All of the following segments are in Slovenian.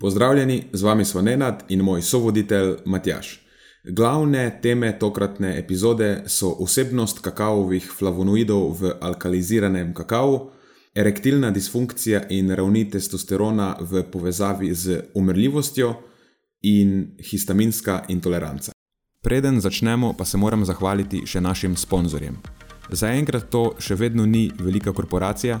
Pozdravljeni, z vami smo Nenad in moj sovoditelj Matjaš. Glavne teme tokratne epizode so osebnost kakavovih flavonoidov v alkaliziranem kakavu, erektilna disfunkcija in ravni testosterona v povezavi z umrljivostjo in histaminska intoleranca. Preden začnemo, pa se moram zahvaliti še našim sponzorjem. Zaenkrat to še vedno ni velika korporacija,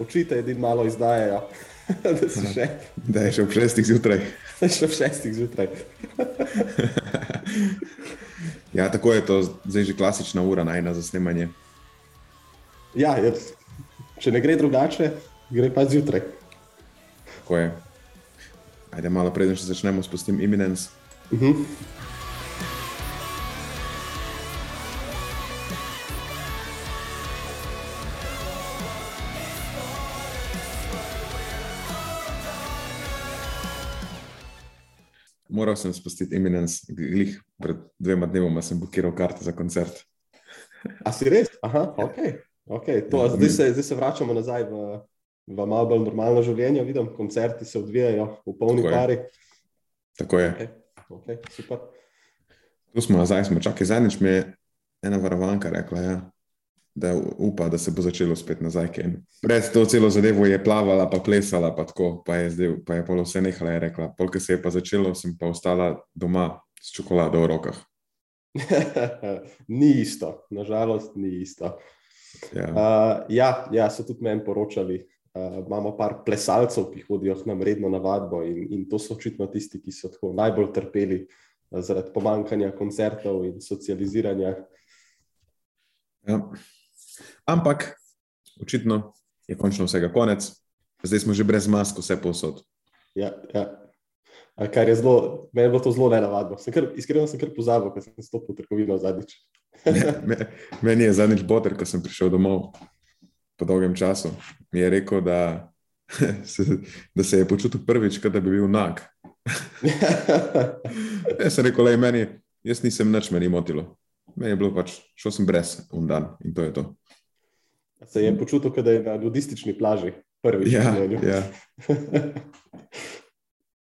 Očite, edin malo izdajajo. da, še... da je še ob šestih zjutraj. Da je še ob šestih zjutraj. ja, tako je to, zdaj že klasična ura najna za snemanje. Ja, je, če ne gre drugače, gre pa zjutraj. Tako je. Ajde, malo preden še začnemo s postim iminence. Uh mhm. -huh. Moral sem spustiti Eminence, glih pred dvema dnevoma sem blokiral karte za koncert. A si res? Aha, ok. okay. To, ja, zdaj, se, zdaj se vračamo nazaj v, v malo bolj normalno življenje. Vidim, koncerti se odvijajo v polni Tako pari. Tako je. Okay. Okay, super. Tu smo nazaj, smo čakali. Zadnjič mi je ena varovanka rekla. Ja da upa, da se bo začelo spet nazaj. Pred to celo zadevo je plavala, pa plesala, pa tako, pa je zdaj, pa je polo vse nehala, je rekla. Polk se je pa začelo, sem pa ostala doma s čokolado v rokah. ni isto, nažalost, ni isto. Ja, uh, ja, ja so tudi meni poročali. Uh, imamo par plesalcev, ki hodijo k nam redno na vadbo, in, in to so očitno tisti, ki so najbolj trpeli uh, zaradi pomankanja koncertov in socializiranja. Ja. Ampak očitno je končno vsega konec, zdaj smo že brez mask, vse posod. Ja, ja. Kar je zelo, meni je bilo to zelo nenavadno. Iskreno sem kar pozabil, ker sem stopil v trgovino zadnjič. meni je zadnjič boter, ko sem prišel domov po dolgem času. Mi je rekel, da se, da se je počutil prvič, da bi bil nag. jaz sem rekel, le meni, jaz nisem nič meni motilo. Meni je bilo pač, šel sem brez un dan in to je to. Se je počutil, da je na nudistični plaži, prvi. Ja, ja.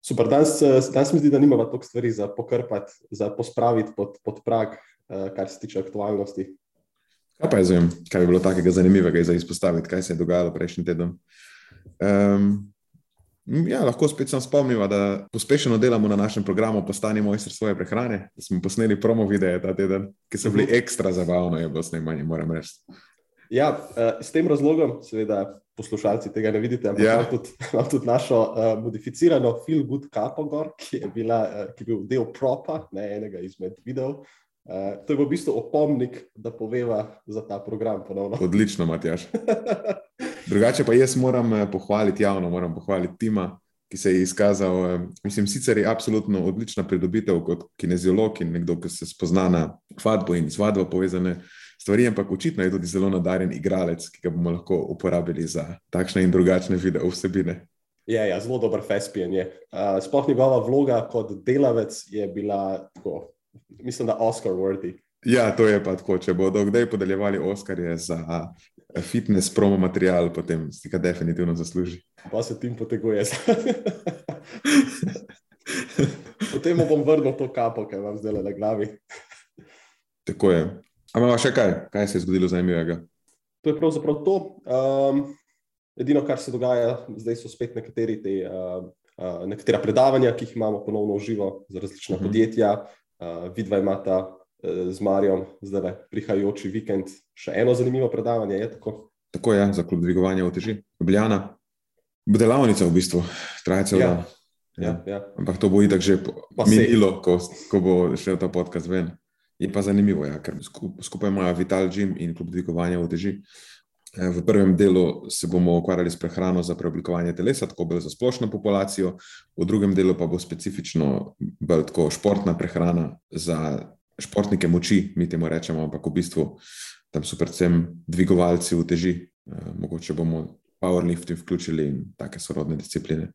Super, danes, danes mi zdi, da nimamo toliko stvari za pokrpati, za pospraviti pod, pod prag, eh, kar se tiče aktualnosti. Kaj pa je zvem, kaj bi bilo takega zanimivega za izpostaviti, kaj se je dogajalo prejšnji teden? Um, ja, lahko spet sem spomnil, da uspešno delamo na našem programu Postani mojster svoje prehrane. Smo posneli promo videe ta teden, ki so bili mhm. ekstra zabavno, je bilo snemanje, moram reči. Ja, uh, s tem razlogom, seveda, poslušalci tega ne vidite, ampak ja. imamo tudi, imam tudi našo uh, modificirano Feel Good Kapogor, ki, uh, ki je bil del propa, ne enega izmed videov. Uh, to je v bistvu opomnik, da poveva za ta program. Ponovno. Odlično, Matjaš. Drugače pa jaz moram pohvaliti javno, moram pohvaliti Tima, ki se je izkazal, uh, mislim, sicer je absolutno odlična pridobitev kot kineziolog in nekdo, ki se spozna na vadbo in z vadbo povezane stvari, ampak očitno je tudi zelo nadaren igralec, ki ga bomo lahko uporabili za takšne in drugačne video vsebine. Je, ja, zelo dober fespijen je. Uh, sploh njegova vloga kot delavec je bila tako, mislim, da Oscar worthy. Ja, to je pa tako. Če bodo kdaj podeljevali Oscarje za fitness promo material, potem si ga definitivno zasluži. Pa se tim poteguje. potem bom vrnil to kapo, ki vam zdaj le na glavi. Tako je. Ampak še kaj, kaj se je zgodilo zanimivega? To je pravzaprav to. Um, edino, kar se dogaja, zdaj so spet nekateri te, uh, uh, nekatera predavanja, ki jih imamo ponovno v živo za različna uh mhm. -huh. podjetja. Uh, vidva imata uh, z Marijo, zdaj le prihajajoči vikend, še eno zanimivo predavanje. Je tako? tako je, za klub dvigovanja v teži. Ljubljana, delavnica v bistvu, traja celo dan. Ja, ja. ja. Ampak to bo itak že minilo, ko, ko bo šel ta podcast ven. Je pa zanimivo, ja, ker skupaj imajo Vital Gym in klub dvigovanja v teži. Eh, v prvem delu se bomo ukvarjali s prehrano za preoblikovanje telesa, tako bolj za splošno populacijo, v drugem delu pa bo specifično bolj tako športna prehrana za športnike moči, mi temu rečemo, ampak v bistvu tam so predvsem dvigovalci v teži, eh, mogoče bomo powerlifting vključili in take sorodne discipline.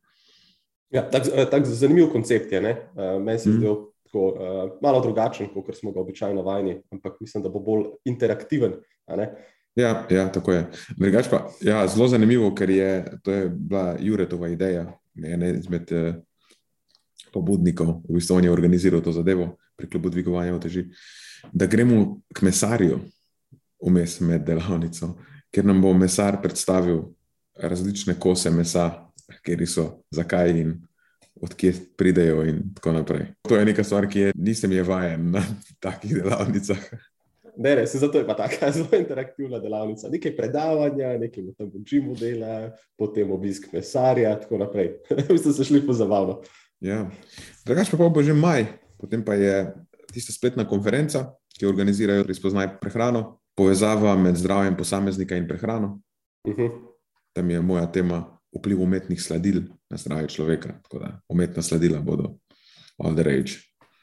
Ja, tak, eh, tak zanimiv koncept je. Meni se mm. zdel tako, uh, malo drugačen, kot smo ga običajno vajeni, ampak mislim, da bo bolj interaktiven. Ja, ja, tako je. Pa, ja, zelo zanimivo, ker je to je bila Juretova ideja, ena izmed eh, pobudnikov, v bistvu on je organiziral to zadevo pri klubu dvigovanja teži, da gremo k mesarju vmes med delavnico, ker nam bo mesar predstavil različne kose mesa, kjer so, zakaj in odkje pridejo in tako naprej. To je neka stvar, ki je, nisem je vajen na takih delavnicah. Ne, ne, zato je pa tako zelo interaktivna delavnica. Nekaj predavanja, nekaj v tem učimu dela, potem obisk mesarja, in tako naprej. Vi ste se šli po zabavno. Ja. Drugač pa bo že maj, potem pa je tista spletna konferenca, ki jo organizirajo Razpoznaj prehrano, povezava med zdravjem posameznika in prehrano. Uh mhm. -huh. Tam je moja tema vpliv umetnih sladil na zdravje človeka. Tako da umetna sladila bodo all the rage.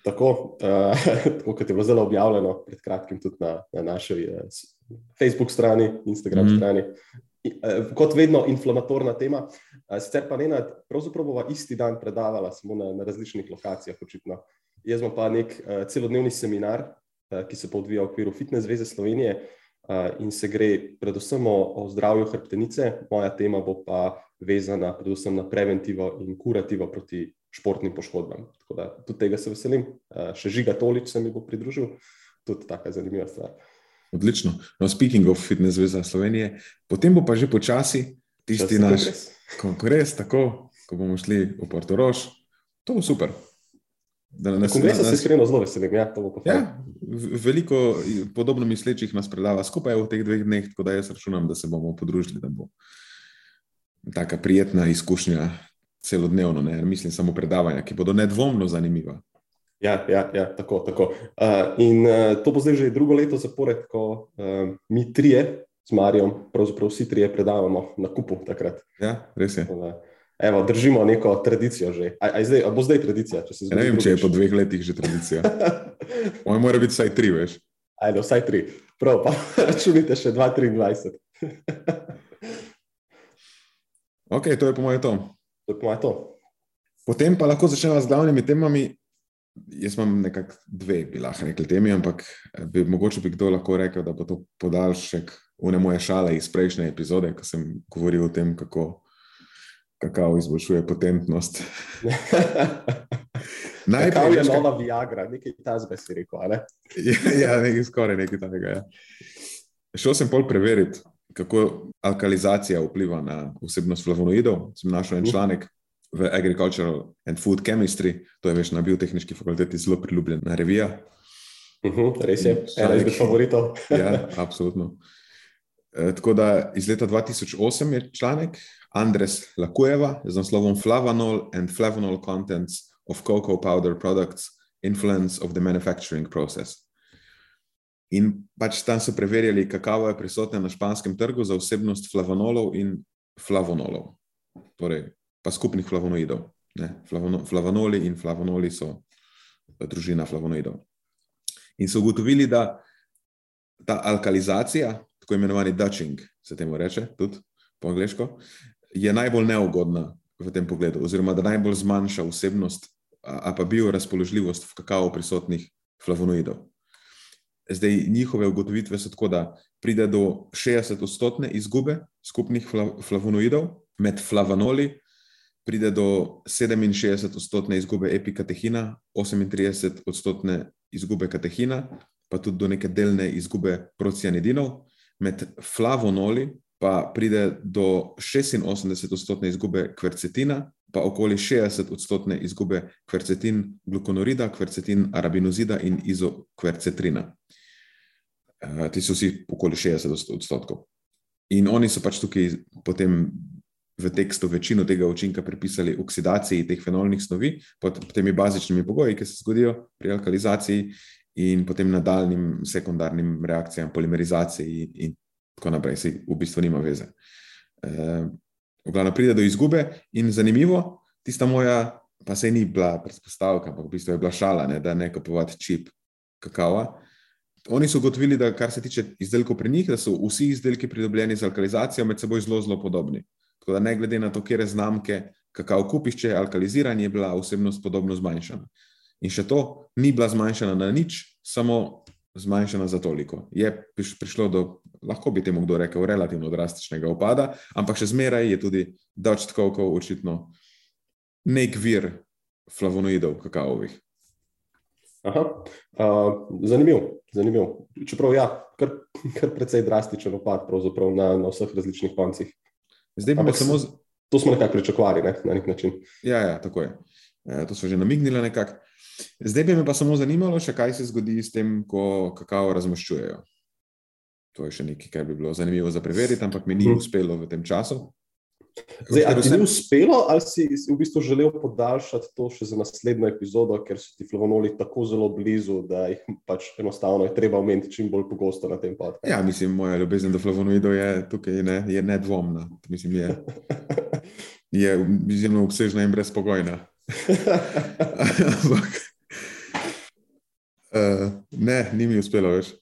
Tako, uh, tako kot je bilo zelo objavljeno pred kratkim tudi na, na naši uh, Facebook strani, Instagram mm strani. Uh, kot vedno, inflamatorna tema. Uh, sicer pa ne na, pravzaprav bova isti dan predavala, samo na, na različnih lokacijah, očitno. Jaz imam pa nek uh, celodnevni seminar, uh, ki se pa odvija v okviru Fitness Zveze Slovenije uh, in se gre predvsem o, o zdravju hrbtenice. Moja tema bo pa vezana predvsem na preventivo in kurativo proti športnim poškodbam. Tako da tudi tega se veselim. Še žiga Tolič se mi bo pridružil, tudi taka zanimiva stvar. Odlično. No, speaking of fitness zveza Slovenije, potem bo pa že počasi tisti naš kongres, tako, ko bomo šli v Portorož. To bo super. Na kongresu se iskreno zelo veselim. Ja, ja, veliko podobno mislečih nas predava skupaj v teh dveh dneh, tako da jaz računam, da se bomo podružili, da bo taka prijetna izkušnja celodnevno, ne mislim samo predavanja, ki bodo nedvomno zanimiva. Ja, ja, ja tako. tako. Uh, in uh, to bo zdaj že drugo leto zapored, ko uh, mi trije z Marijo, pravzaprav vsi trije predavamo na kupu takrat. Ja, res je. Evo, držimo neko tradicijo že. A, a zdaj, a bo zdaj tradicija? Ja, ne vem, če je po dveh letih že tradicija. Moj mora biti vsaj tri, veš. Ajde, vsaj tri. Prav, pa računite še 2-23. ok, to je po mojem tomu. To je to. Potem pa lahko začnemo z glavnimi temami. Jaz imam nekako dve, bi lahko rekli, temi, ampak eh, bi, mogoče bi kdo lahko rekel, da bo to podaljšek une moje šale iz prejšnje epizode, ko sem govoril o tem, kako kakao izboljšuje potentnost. Najprej je nova Viagra, nekaj tazbe si rekel. Ne? ja, ja, nekaj skoraj nekaj takega. Ja. Šel sem pol preveriti, kako alkalizacija vpliva na vsebnost flavonoidov. Sem našel en članek v Agricultural and Food Chemistry, to je veš na biotehnički fakulteti zelo priljubljena revija. Uh -huh, res je, ena izmed favoritov. ja, absolutno. E, tako da iz leta 2008 je članek Andres Lakujeva z naslovom Flavanol and Flavonol Contents of Cocoa Powder Products Influence of the Manufacturing Process. In pač tam so preverjali, kakava je prisotna na španskem trgu za vsebnost flavonolov in flavonolov. Torej, pa skupnih flavonoidov. Flavono, flavonoli in flavonoli so družina flavonoidov. In so ugotovili, da ta alkalizacija, tako imenovani Dutching, se temu reče tudi po angliško, je najbolj neugodna v tem pogledu, oziroma da najbolj zmanjša vsebnost, a pa biorazpoložljivost v kakao prisotnih flavonoidov. Zdaj, njihove ugotovitve so tako, da pride do 60-odstotne izgube skupnih flavonoidov, med flavonoli pride do 67-odstotne izgube epikatehina, 38-odstotne izgube katehina, pa tudi do neke delne izgube procianidinov, med flavonoli pa pride do 86-odstotne izgube kvercetina, pa okoli 60-odstotne izgube kvercetin glukonorida, kvercetin arabinozida in izokvercetrina. Uh, ti so vsi okoli 60 odstotkov. In oni so pač tukaj potem v tekstu večino tega učinka pripisali oksidaciji teh fenolnih snovi pod temi bazičnimi pogoji, ki se zgodijo pri alkalizaciji, in potem nadaljnim sekundarnim reakcijam, polimerizaciji in tako naprej, se v bistvu nima veze. Uh, v glavnem pride do izgube in zanimivo, tista moja, pa se ni bila predpostavka, ampak v bistvu je bila šala, ne, da ne kupovati čip kakava. Oni so ugotovili, da kar se tiče izdelkov pri njih, da so vsi izdelki pridobljeni z alkalizacijo med seboj zelo, zelo podobni. Tako da ne glede na to, kje znamke kakav kupiš, če je alkaliziran, je bila vsebnost podobno zmanjšana. In še to ni bila zmanjšana na nič, samo zmanjšana za toliko. Je prišlo do, lahko bi temu kdo rekel, relativno drastičnega upada, ampak še zmeraj je tudi Dutch Cocoa očitno nek vir flavonoidov kakaovih. Aha, uh, zanimiv, zanimiv. Čeprav je ja, kar, kar precej drastičen upad na, na vseh različnih koncih. Zdaj pa samo. Z... To smo nekako pričakovali, ne, na nek način. Ja, ja tako je. E, to so že namignili nekako. Zdaj bi me pa samo zanimalo, še kaj se zgodi s tem, ko kakao razmaščujejo. To je še nekaj, kar bi bilo zanimivo za preveriti, ampak mi ni hmm. uspelo v tem času. Zdaj, ali ti ni uspelo, ali si v bistvu želel podaljšati to še za naslednjo epizodo, ker so ti flavonoli tako zelo blizu, da jih pač enostavno je treba omeniti čim bolj pogosto na tem podkastu? Ja, mislim, moja ljubezen do flavonoidov je tukaj ne, je nedvomna. Mislim, je, je izjemno obsežna in brezpogojna. Ampak, uh, ne, ni mi uspelo več.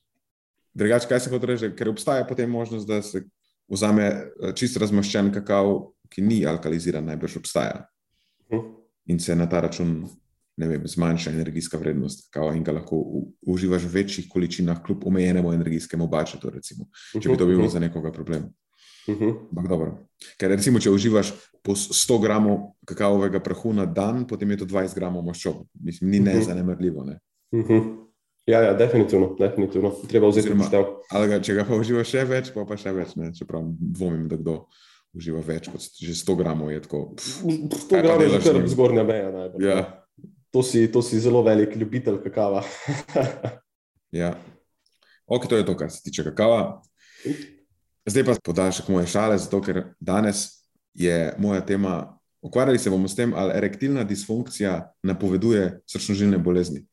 Drugače, kaj se hoče reči, ker obstaja potem možnost, da se vzame eh, čist razmaščen kakav, ki ni alkaliziran, najbrž obstaja. Hm. In se na ta račun vem, zmanjša energijska vrednost kakava in ga lahko uživaš v večjih količinah, kljub omejenemu energijskemu bačetu, recimo, če bi to bil za nekoga problem. Uh -huh. Ker recimo, če uživaš po 100 gramov kakavovega prahu na dan, potem je to 20 gramov maščob. Mislim, ni nezanemrljivo. Ne? Uh -huh. Ja, ja, definitivno, definitivno. Treba vzeti v poštev. Če ga pa uživaš še več, pa, pa še več. Ne? Čeprav dvomim, da kdo uživa več kot že 100 gramov. Tako, pff, 100 gramov je že kar zgornja meja. Ja. To, si, to si zelo velik ljubitelj kakava. ja. Ok, to je to, kar se tiče kakava. Zdaj pa podaljšek moje šale, zato ker danes je moja tema, ukvarjali se bomo s tem, ali erektilna disfunkcija napoveduje srčno-žilne bolezni.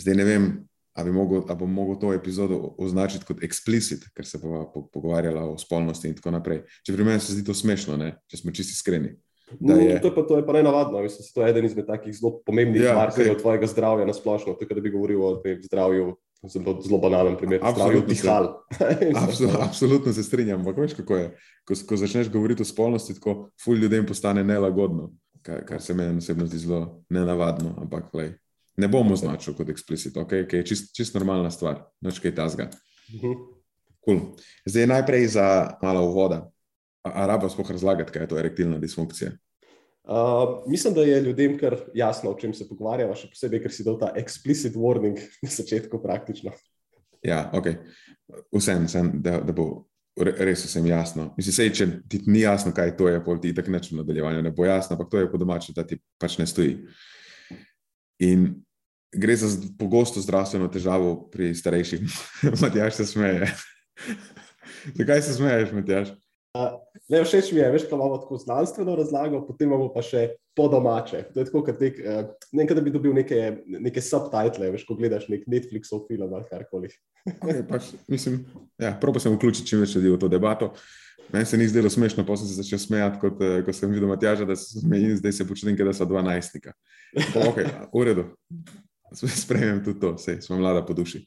Zdaj ne vem, ali bom mogel to epizodo označiti kot explicit, ker se bomo pogovarjali o spolnosti in tako naprej. Če pri meni se zdi to smešno, ne? če smo čisti iskreni. No, je... To, je pa, to je pa ne navadno, mislim, da je to eden izmed takih zelo pomembnih ja, markerjev tvojega zdravja na splošno, tako da bi govoril o zdravju zelo, zelo banalen primer. Absolutno, absolutno, absolutno se strinjam. Ampak veš, kako je. Ko, ko začneš govoriti o spolnosti, tako ful ljudem postane nelagodno, kar, kar se meni osebno zdi zelo nenavadno. Ampak lej, ne bom označil kot eksplicit, okay? ki je čist, čist normalna stvar, noč kaj tasga. Cool. Zdaj najprej za malo uvoda. Arabo sploh razlagati, kaj je to erektilna disfunkcija. Uh, mislim, da je ljudem kar jasno, o čem se pogovarjamo, še posebej, ker si dal ta explicit warning na začetku praktično. Ja, ok. Vsem, sem, da, da bo res vsem jasno. Mislim, sej, če ti ni jasno, kaj to je, pol ti tako nečem nadaljevanju ne bo jasno, ampak to je po domače, da ti pač ne stoji. In gre za pogosto zdravstveno težavo pri starejših. Matjaš se smeje. Zakaj se smeješ, Matjaš? Ne, všeč mi je, veš, kaj imamo tako znanstveno razlago, potem imamo pa še po domače. To je tako, kot nek, uh, nekaj, da bi dobil neke, neke subtitle, veš, ko gledaš nek Netflixov film ali karkoli. okay, pač, mislim, ja, probo sem vključiti čim več ljudi v to debato. Meni se ni zdelo smešno, pa sem se začel smejati, kot, eh, ko sem videl Matjaža, da se smeji in zdaj se počutim, da so dva najstnika. Ok, v redu. Spremem tudi to, sej, smo mlada po duši.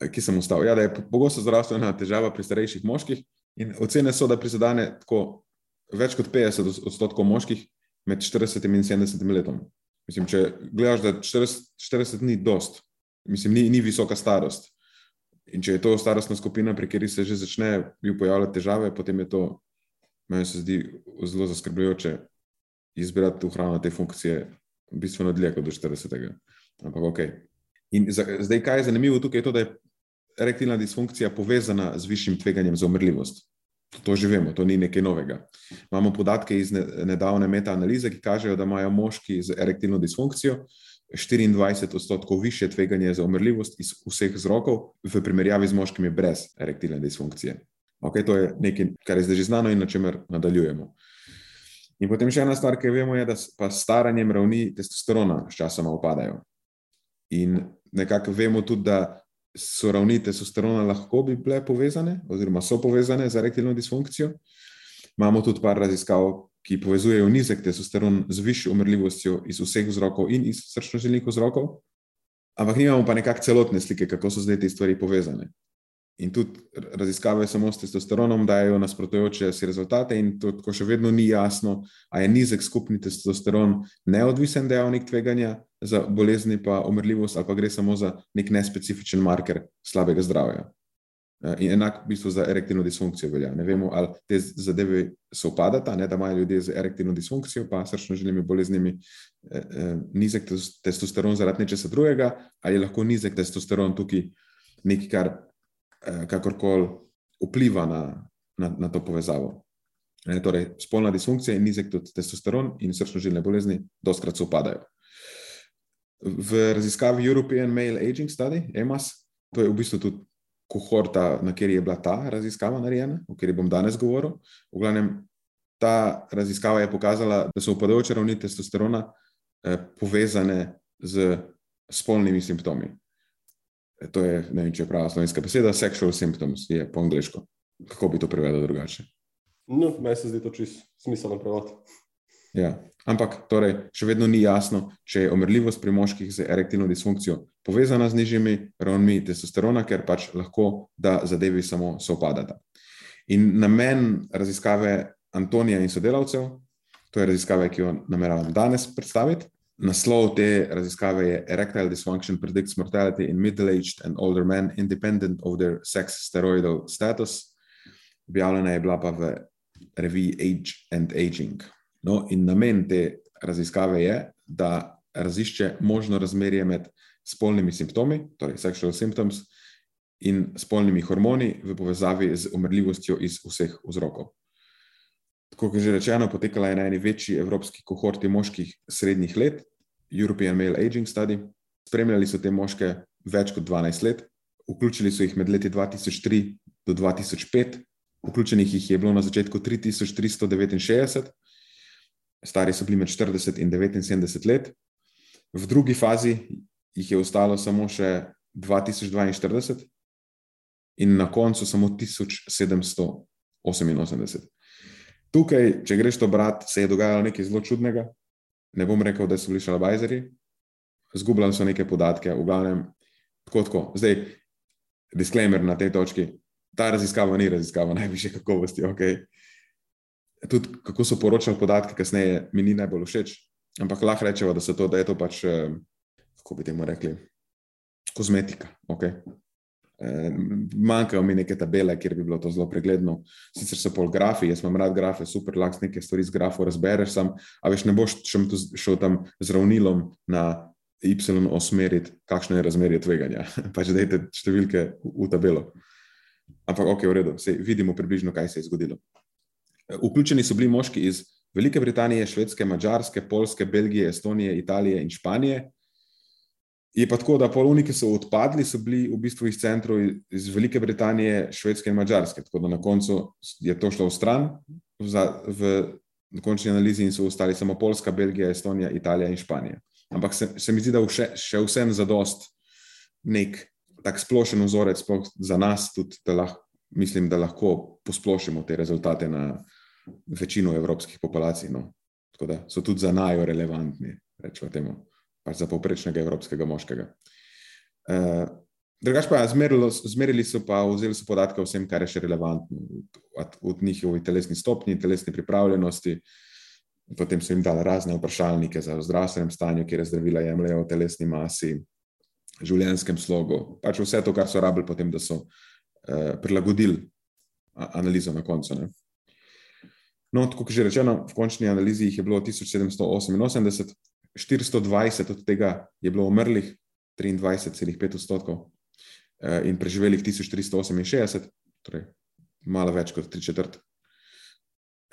Eh, ki sem ustal. Ja, da je pogosto zdravstvena težava pri starejših moških in ocene so, da prizadene tako več kot 50 odstotkov moških med 40 in 70 letom. Mislim, če gledaš, da 40, 40 ni dost, mislim, ni, ni visoka starost. In če je to starostna skupina, pri kateri se že začnejo pojavljati težave, potem je to, meni se zdi, zelo zaskrbljujoče izbrati v hrano te funkcije, bistveno dlje kot do 40. Ampak ok. In zdaj, kaj je zanimivo tukaj, je to, da je erektilna disfunkcija povezana z višjim tveganjem za umrljivost. To že vemo, to ni nekaj novega. Imamo podatke iz nedavne metaanalize, ki kažejo, da imajo moški z erektilno disfunkcijo 24 odstotkov više tveganje za umrljivost iz vseh vzrokov, v primerjavi z moškimi brez erektilne disfunkcije. Okay, to je nekaj, kar je zdaj že znano in na čemer nadaljujemo. In potem še ena stvar, ki jo vemo, je, da pa staranjem ravni testosterona sčasoma upadajo. In nekako vemo tudi, da so ravni testosterona lahko bi bile povezane, oziroma so povezane z erektilno disfunkcijo. Imamo tudi par raziskav, ki povezujejo nizek testosteron z višjo umrljivostjo iz vseh vzrokov in iz srčno-žilnih vzrokov, ampak nimamo pa nekakšne celotne slike, kako so zdaj te stvari povezane. In tudi raziskave samo s testosteronom dajo nasprotujoče si rezultate, in to tako še vedno ni jasno, ali je nizek skupni testosteron neodvisen dejavnik tveganja za bolezni, pa umrljivost, ali pa gre samo za nek nespecifičen marker slabega zdravja. Eh, in enako v bistvu za erektilno disfunkcijo velja. Ne vemo, ali te zadeve so upadata, ne, da imajo ljudje z erektilno disfunkcijo, pa srčno-žilnimi boleznimi eh, eh, nizek testosteron zaradi nečesa drugega, ali je lahko nizek testosteron tukaj nekaj, kar kakorkoli vpliva na, na, na to povezavo. Ne, torej, spolna disfunkcija in nizek testosteron in srčno-žilne bolezni doskrat se upadajo. V raziskavi European Male Aging Study, EMAS, to je v bistvu tudi kohorta, na kateri je bila ta raziskava narejena, o kateri bom danes govoril. V glavnem, ta raziskava je pokazala, da so upadajoče ravni testosterona eh, povezane z spolnimi simptomi. E, to je, ne vem, če je prava slovenska beseda, sexual symptoms je po angliško. Kako bi to prevedel drugače? No, meni se zdi to čist smiselno prevod. Ja. Ampak torej, še vedno ni jasno, če je umrljivost pri moških z erektilno disfunkcijo povezana z nižjimi ravnmi testosterona, ker pač lahko da zadevi samo sopadata. In namen raziskave Antonija in sodelavcev, to je raziskava, ki jo nameravam danes predstaviti. Naslov te raziskave je Erectile Dysfunction Predicts Mortality in Middle-aged and Older Men Independent of Their Sex Steroidal Status. Objavljena je bila pa v reviji Age and Aging. No, in namen te raziskave je, da razišče možno razmerje med spolnimi simptomi, torej sexual symptoms, in spolnimi hormoni v povezavi z umrljivostjo iz vseh vzrokov. Tako kot že rečeno, potekala je na eni večji evropski kohorti moških srednjih let, European Male Aging Study. Spremljali so te moške več kot 12 let, vključili so jih med leti 2003 do 2005, vključenih jih je bilo na začetku 3369 stari so bili med 40 in 79 let, v drugi fazi jih je ostalo samo še 2042, in na koncu samo 1788. Tukaj, če greš to brati, se je dogajalo nekaj zelo čudnega. Ne bom rekel, da so bili šalabajzeri, zgubljali so neke podatke, v glavnem, tako, tako. Zdaj, disclaimer na tej točki. Ta raziskava ni raziskava najvišje kakovosti. Okay? tudi kako so poročali podatke, kasneje mi ni najbolj všeč. Ampak lahko rečemo, da, to, da je to pač, eh, kako bi temu rekli, kozmetika. Okay. Eh, manjkajo mi neke tabele, kjer bi bilo to zelo pregledno. Sicer so pol grafi, jaz imam rad grafe, super, lahko nekaj stvari z grafo razbereš, sam, a veš, ne boš šel tam z ravnilom na Y osmeriti, kakšno je razmerje tveganja. pač dajte številke v, v tabelo. Ampak ok, v redu, Sej, vidimo približno, kaj se je zgodilo. Vključeni so bili moški iz Velike Britanije, Švedske, Mačarske, Polske, Belgije, Estonije, Italije in Španije. Je pa tako, da poluniki so odpadli, so bili v bistvu iz centrov iz Velike Britanije, Švedske in Mačarske. Tako da na koncu je to šlo v stran, v, v končni analizi in so ostali samo Polska, Belgija, Estonija, Italija in Španija. Ampak se, se mi zdi, da še, še vsem zadost nek tak splošen vzorec za nas, tudi da lahko mislim, da lahko posplošimo te rezultate na večino evropskih populacij. No. Tako da so tudi za najo relevantni, rečemo temu, pač za povprečnega evropskega moškega. Uh, Drugač pa zmerilo, zmerili so pa, vzeli so podatke o vsem, kar je še relevantno, od, od njihovi telesni stopni, telesni pripravljenosti. Potem so jim dali razne vprašalnike za zdravstvenem stanju, kjer je zdravila jemljajo telesni masi, življenjskem slogu. Pač vse to, kar so rabili, potem, da so eh, prilagodili analizo na koncu. Ne. No, kot že rečeno, v končni analizi jih je bilo 1788, 420 od tega je bilo umrlih, 23,5 odstotkov. Eh, in preživelih 1368, torej malo več kot tri četrt.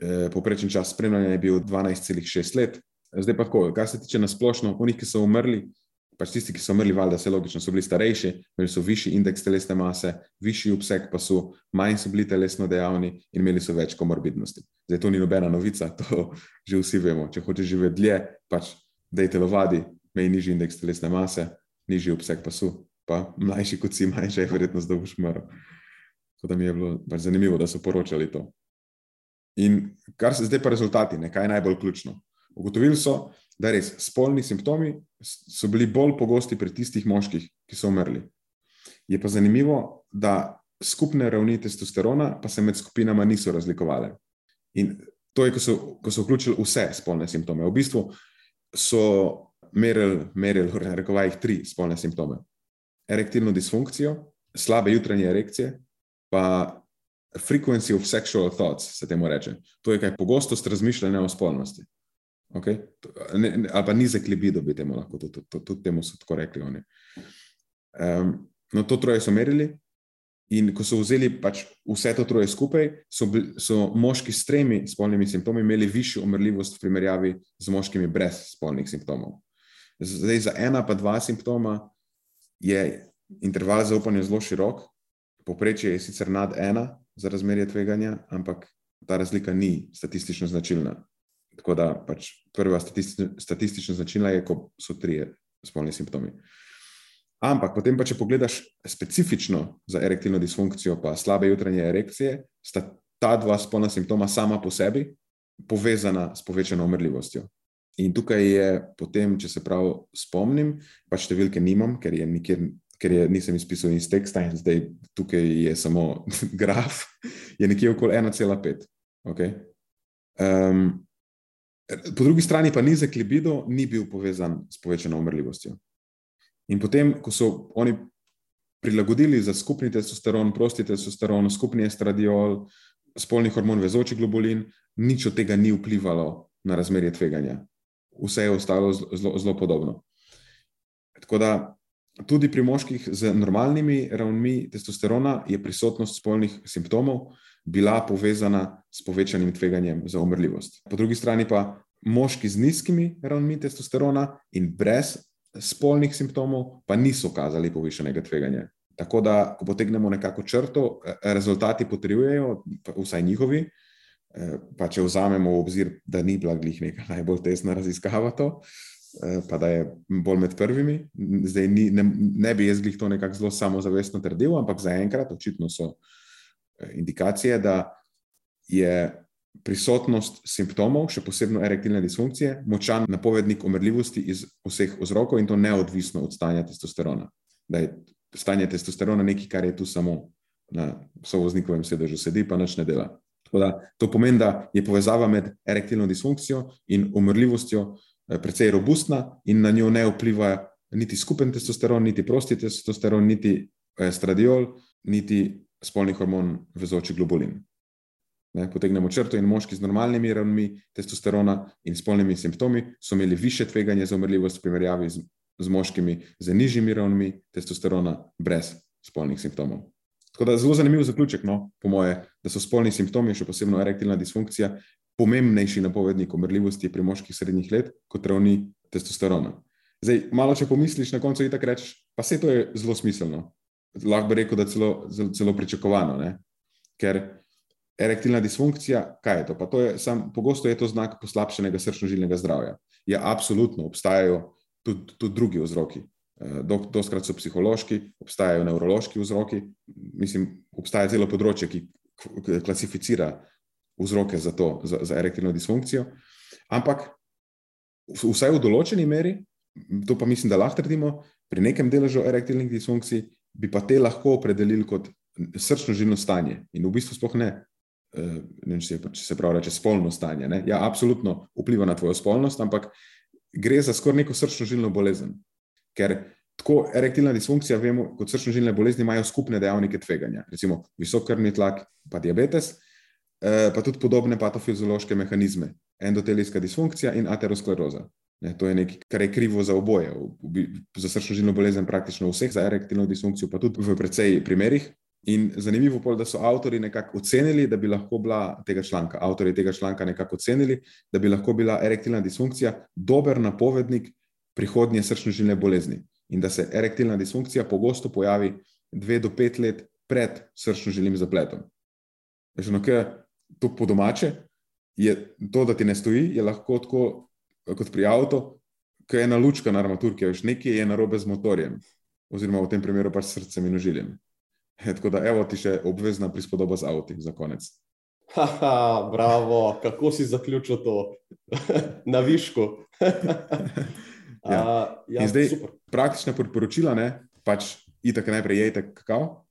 Eh, Poprečen čas spremljanja je bil 12,6 let. Zdaj pa tako, kar se tiče na splošno, oni, ki so umrli, pač tisti, ki so umrli, valjda se logično, so bili starejši, imeli so višji indeks telesne mase, višji obseg pasu, manj so bili telesno dejavni in imeli so več komorbidnosti. Zdaj to ni nobena novica, to že vsi vemo. Če hočeš živeti dlje, pač dejte lovadi, imej nižji indeks telesne mase, nižji obseg pasu, pa mlajši kot si, manjša je verjetnost, da boš umrl. Tako da mi je bilo pač zanimivo, da so poročali to. In kar se zdaj pa rezultati, ne, kaj je najbolj ključno. Ugotovili so, da res spolni simptomi so bili bolj pogosti pri tistih moških, ki so umrli. Je pa zanimivo, da skupne ravni testosterona pa se med skupinama niso razlikovale. In to je, ko so, ko so vključili vse spolne simptome. V bistvu so merili, merili, rekovajih, tri spolne simptome erektilno disfunkcijo, slabe jutranje erekcije, pa frequency of sexual thoughts, se temu reče. To je kaj pogostost razmišljanja o spolnosti. Okay? Ne, ne, ali pa nizek libido, bi temu lahko tudi, tudi, tudi temu so tako rekli. Um, no, to troje so merili. In ko so vzeli pač vse to troje skupaj, so, so moški s tremi spolnimi simptomi imeli višjo umrljivost v primerjavi z moškimi brez spolnih simptomov. Zdaj, za ena pa dva simptoma je interval zaupanja zelo širok, poprečje je sicer nad ena za razmerje tveganja, ampak ta razlika ni statistično značilna. Tako da pač prva statistična značilna je, ko so trije spolni simptomi. Ampak potem pa, če pogledaš specifično za erektilno disfunkcijo, pa slabe jutranje erekcije, sta ta dva spolna simptoma sama po sebi povezana s povečano umrljivostjo. In tukaj je potem, če se prav spomnim, pa številke nimam, ker je nikjer. Ker je, nisem izpisal iz teksta, in zdaj tukaj je samo graf, je nekje okoli 1,5. Okay? Um, po drugi strani pa nizek libido ni bil povezan s povečano umrljivostjo. In potem, ko so oni prilagodili za skupni testosteron, prosti testosteron, skupni estradiol, spolni hormon, vezoči globulin, nič od tega ni vplivalo na razmerje tveganja vse je ostalo zelo, zelo podobno. Tako da tudi pri moških z normalnimi ravnmi testosterona je prisotnost spolnih simptomov bila povezana s povečanim tveganjem za umrljivost. Po drugi strani pa moški z nizkimi ravnmi testosterona in brez spolnih simptomov pa niso kazali povišenega tveganja. Tako da, ko potegnemo nekako črto, rezultati potrjujejo, vsaj njihovi, Eh, pa če vzamemo v obzir, da ni bila glih neka najbolj tesna raziskava, to, eh, pa da je bolj med prvimi. Zdaj ni, ne, ne bi jaz glih to nekako zelo samozavestno trdil, ampak zaenkrat očitno so eh, indikacije, da je prisotnost simptomov, še posebno erektilne disfunkcije, močan napovednik umrljivosti iz vseh vzrokov in to neodvisno od stanja testosterona. Da je stanje testosterona nekaj, kar je tu samo na sovoznikovem sedežu, sedi pa nič ne dela. Da, to pomeni, da je povezava med erektilno disfunkcijo in umrljivostjo eh, precej robustna in na njo ne vpliva niti skupen testosteron, niti prosti testosteron, niti estradiol, niti spolni hormon vezoči globulin. Ne, potegnemo črto in moški z normalnimi ravnmi testosterona in spolnimi simptomi so imeli više tveganje za umrljivost v primerjavi z, z moškimi z nižjimi ravnmi testosterona brez spolnih simptomov. Tako da zelo zanimiv zaključek, no, po moje, da so spolni simptomi, še posebej erektilna disfunkcija, pomembnejši napovednik umrljivosti pri moških srednjih let kot ravni testosterona. Zdaj, malo če pomisliš, na koncu ti tako rečeš, pa se to je zelo smiselno. Lahko bi rekel, da celo, celo pričakovano, ne? ker erektilna disfunkcija, kaj je to? to je sam, pogosto je to znak poslabšenega srčno-žilnega zdravja. Ja, absolutno obstajajo tudi, tudi drugi vzroki. Eh, doskrat so psihološki, obstajajo nevrološki vzroki, mislim, obstaja celo področje, ki klasificira vzroke za to, za, za erektilno disfunkcijo. Ampak vsaj v določeni meri, to pa mislim, da lahko trdimo, pri nekem deležu erektilnih disfunkcij bi pa te lahko opredelili kot srčno žilno stanje in v bistvu sploh ne. Eh, vem, če se pravi, reče spolno stanje. Ne? Ja, absolutno vpliva na tvojo spolnost, ampak gre za skoraj neko srčno žilno bolezen. Ker tako erektilna disfunkcija, vemo, kot srčno žilne bolezni, imajo skupne dejavnike tveganja, recimo visok krvni tlak, pa diabetes, eh, pa tudi podobne patofiziološke mehanizme, endotelijska disfunkcija in ateroskleroza. Ne, to je nekaj, kar je krivo za oboje, za srčno žilno bolezen, praktično vseh, za erektilno disfunkcijo, pa tudi v precej primerih. In zanimivo je, da so avtori nekako ocenili, da bi lahko bila tega članka, avtori tega članka nekako ocenili, da bi lahko bila erektilna disfunkcija dober napovednik prihodnje srčno žilne bolezni in da se erektilna disfunkcija pogosto pojavi dve do pet let pred srčno žilnim zapletom. Že no, kaj to po domače je to, da ti ne stoji, je lahko tako kot pri avtu, ki je ena lučka na armaturki, veš, nekaj je narobe z motorjem, oziroma v tem primeru pač s srcem in ožiljem. Tako da, evo ti še obvezna prispodoba z avti za konec. Haha, bravo, kako si zaključil to na višku. ja. A, ja, zdaj, super. praktična priporočila, ne, pač itak najprej jejte kakao.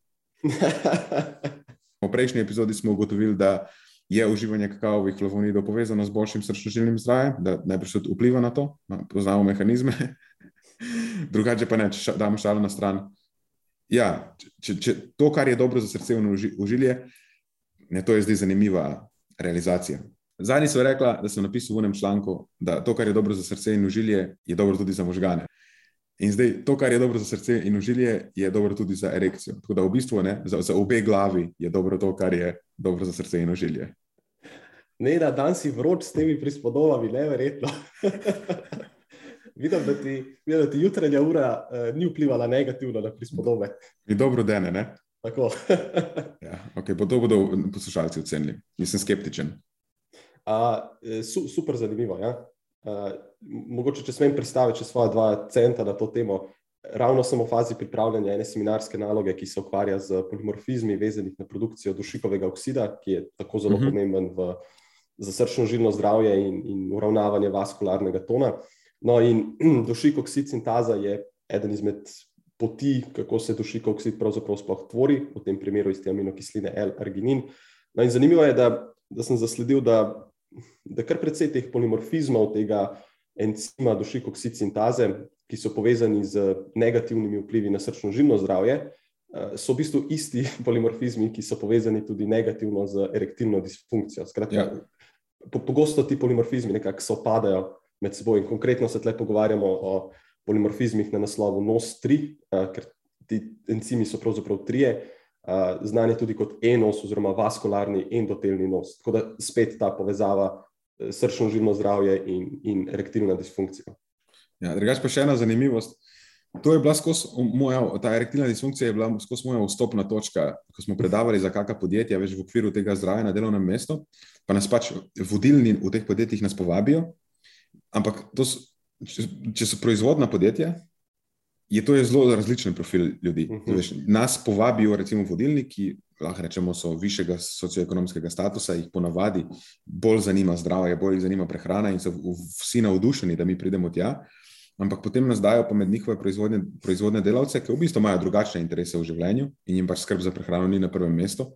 v prejšnji epizodi smo ugotovili, da je uživanje kakavovih flavonidov povezano z boljšim srčno-žilnim zdravjem, da najprej se vpliva na to, poznamo mehanizme. Drugače pa ne, če damo šalo na stran. Ja, če, če to, kar je dobro za srce užilje, ne, to je zdaj zanimiva realizacija. Zadnji so rekla, da sem napisal v enem članku, da to, kar je dobro za srce in užilje, je dobro tudi za možgane. In zdaj to, kar je dobro za srce in užilje, je dobro tudi za erekcijo. Tako da v bistvu ne, za, za obe glavi je dobro to, kar je dobro za srce in užilje. Ne, da danes si vroč s temi prispodobami, ne verjetno. vidim, da ti, vidim, da ti jutranja ura uh, ni vplivala negativno na prispodobe. Mi dobro dene, ne? Tako. ja, okay, to bodo poslušalci ocenili. Nisem skeptičen. Uh, su, super zanimivo. Ja? Uh, mogoče, če smem predstaviti svoje dva centa na to temo. Ravno sem v fazi pripravljanja ene seminarske naloge, ki se ukvarja z polimorfizmi, vezanih na produkcijo dušikovega oksida, ki je tako zelo uh mhm. -huh. pomemben v, za srčno žilno zdravje in, in uravnavanje vaskularnega tona. No, in dušik oksid sintaza je eden izmed poti, kako se dušikov oksid pravzaprav sploh tvori, v tem primeru iz te aminokisline L-arginin. No, in zanimivo je, da, da sem zasledil, da, da kar precej teh polimorfizmov tega encima dušikoksid sintaze, ki so povezani z negativnimi vplivi na srčno žilno zdravje, eh, so v bistvu isti polimorfizmi, ki so povezani tudi negativno z erektilno disfunkcijo. Skratka, ja. Pogosto ti polimorfizmi nekako sopadajo med seboj in konkretno se tle pogovarjamo o polimorfizmih na naslovu NOS3, eh, ker ti encimi so pravzaprav trije, eh, znani tudi kot enos oziroma vaskularni endotelni nos. Tako da spet ta povezava srčno žilno zdravje in, in erektilna disfunkcija. Ja, drugač pa še ena zanimivost. To je bila skozi moja, ta erektilna disfunkcija je bila skozi moja vstopna točka, ko smo predavali za kakšna podjetja, več v okviru tega zdravja na delovnem mestu, pa nas pač vodilni v teh podjetjih nas povabijo. Ampak so, če, če so proizvodna podjetja, je to je zelo različen profil ljudi. Uh mhm. -huh. veš, nas povabijo, recimo, vodilniki, lahko rečemo, so višjega socioekonomskega statusa, jih ponavadi bolj zanima zdravje, bolj jih zanima prehrana in so vsi navdušeni, da mi pridemo tja. Ampak potem nas dajo pa med njihove proizvodne, proizvodne delavce, ki v bistvu imajo drugačne interese v življenju in jim pač skrb za prehrano ni na prvem mestu.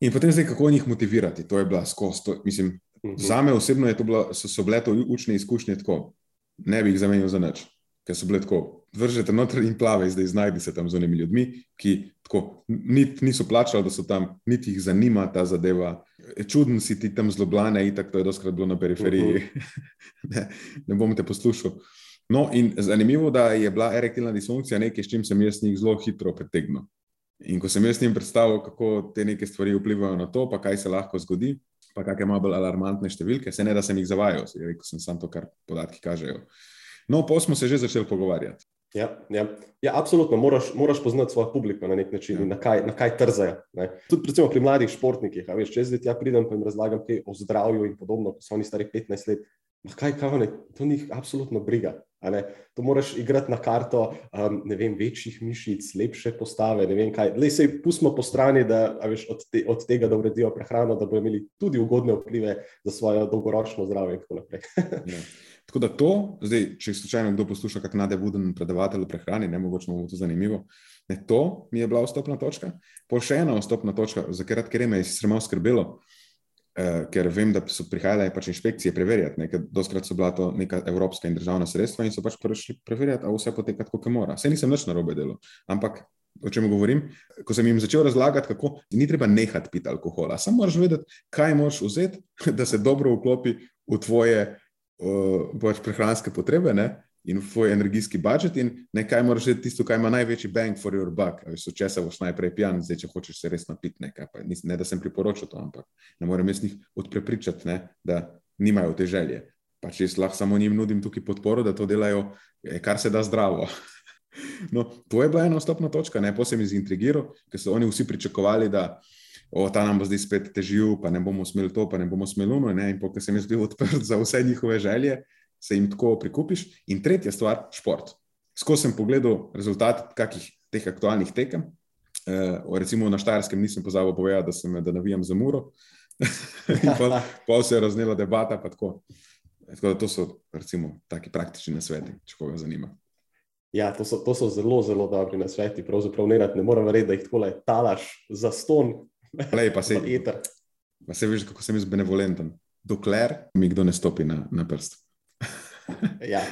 In potem zdaj, kako jih motivirati, to je bila skozi. To, mislim, uh -huh. Za me osebno bilo, so, so bile to učne izkušnje tako, ne bi jih zamenjal za nič ker so bile tako, vržete noter in plave, zdaj znajdi se tam z unimi ljudmi, ki tako, nit, niso plačali, da so tam, niti jih zanima ta zadeva. Čuden si ti tam zlobljene, in tako je doskrat bilo na periferiji. Uh -huh. ne, ne bom te poslušal. No, in zanimivo, da je bila erektilna disfunkcija nekaj, s čim sem jaz njih zelo hitro pretegnil. In ko sem jaz njim predstavil, kako te neke stvari vplivajo na to, pa kaj se lahko zgodi, pa kakšne malo bolj alarmantne številke, se ne da sem jih zavajal, rekel sem samo to, kar podatki kažejo. No, pa smo se že začeli pogovarjati. Ja, ja. ja absolutno, moraš, moraš poznati svojo publiko na nek način, ja. na, kaj, na kaj trzajo. Tudi pri mladih športnikih. Veš, če zdaj tja pridem in razlagam o zdravju in podobno, ko so oni stari 15 let, kaj, kaj ne, to njih absolutno briga. To moraš igrati na karto um, vem, večjih mišic, lepše postave. Le se pustimo po strani, da veš, od, te, od tega, da uredijo prehrano, da bodo imeli tudi ugodne vplive za svoje dolgoročno zdravje in tako naprej. ja. Tako da to, zdaj, če slučajno kdo posluša, kako nade buden predavatelj prehrani, ne mogoče mu bo to zanimivo. Ne, to mi je bila vstopna točka. Po še ena vstopna točka, za katero me je sicer malo skrbelo, uh, ker vem, da so prihajale pač inšpekcije preverjati, ker doskrat so bila to neka evropska in državna sredstva in so pač prišli preverjati, ali vse poteka tako, kot mora. Vse nisem več na robe delo, ampak o čem govorim? Ko sem jim začel razlagati, kako ni treba nehati piti alkohola, samo moraš vedeti, kaj moraš vzeti, da se dobro vklopi v tvoje uh, pač prehranske potrebe. Ne? In tvoj energijski budžet, in nekaj moraš reči tisto, kar ima največji bang for your buck. Veš, če se boš najprej pijan, zdaj če hočeš se res napiti nekaj. Pa, ne, da sem priporočil to, ampak ne morem jaz njih odprepričati, ne, da nimajo te želje. Pa če jaz lahko samo njim nudim tukaj podporo, da to delajo, kar se da zdravo. No, to je bila ena stopna točka, ne posebej iz intrigiral, ker so oni vsi pričakovali, da o, ta nam bo zdaj spet težil, pa ne bomo smeli to, pa ne bomo smeli uno. In pokaj sem jaz bil odprt za vse njihove želje, se jim tako prikupiš. In tretja stvar, šport. Skozi sem pogledal rezultate kakih teh aktualnih tekem. Uh, recimo na Štajerskem nisem pozabil povedati, da sem da navijam za muro. pa, pa se je raznela debata. Tako. tako da to so recimo taki praktični nasveti, če koga zanima. Ja, to so, to so zelo, zelo dobri nasveti. Pravzaprav ne, ne morem verjeti, da jih tako le talaš za ston. Lej, pa se, pa se veš, kako sem jaz benevolenten. Dokler mi kdo ne stopi na, na prst. ja.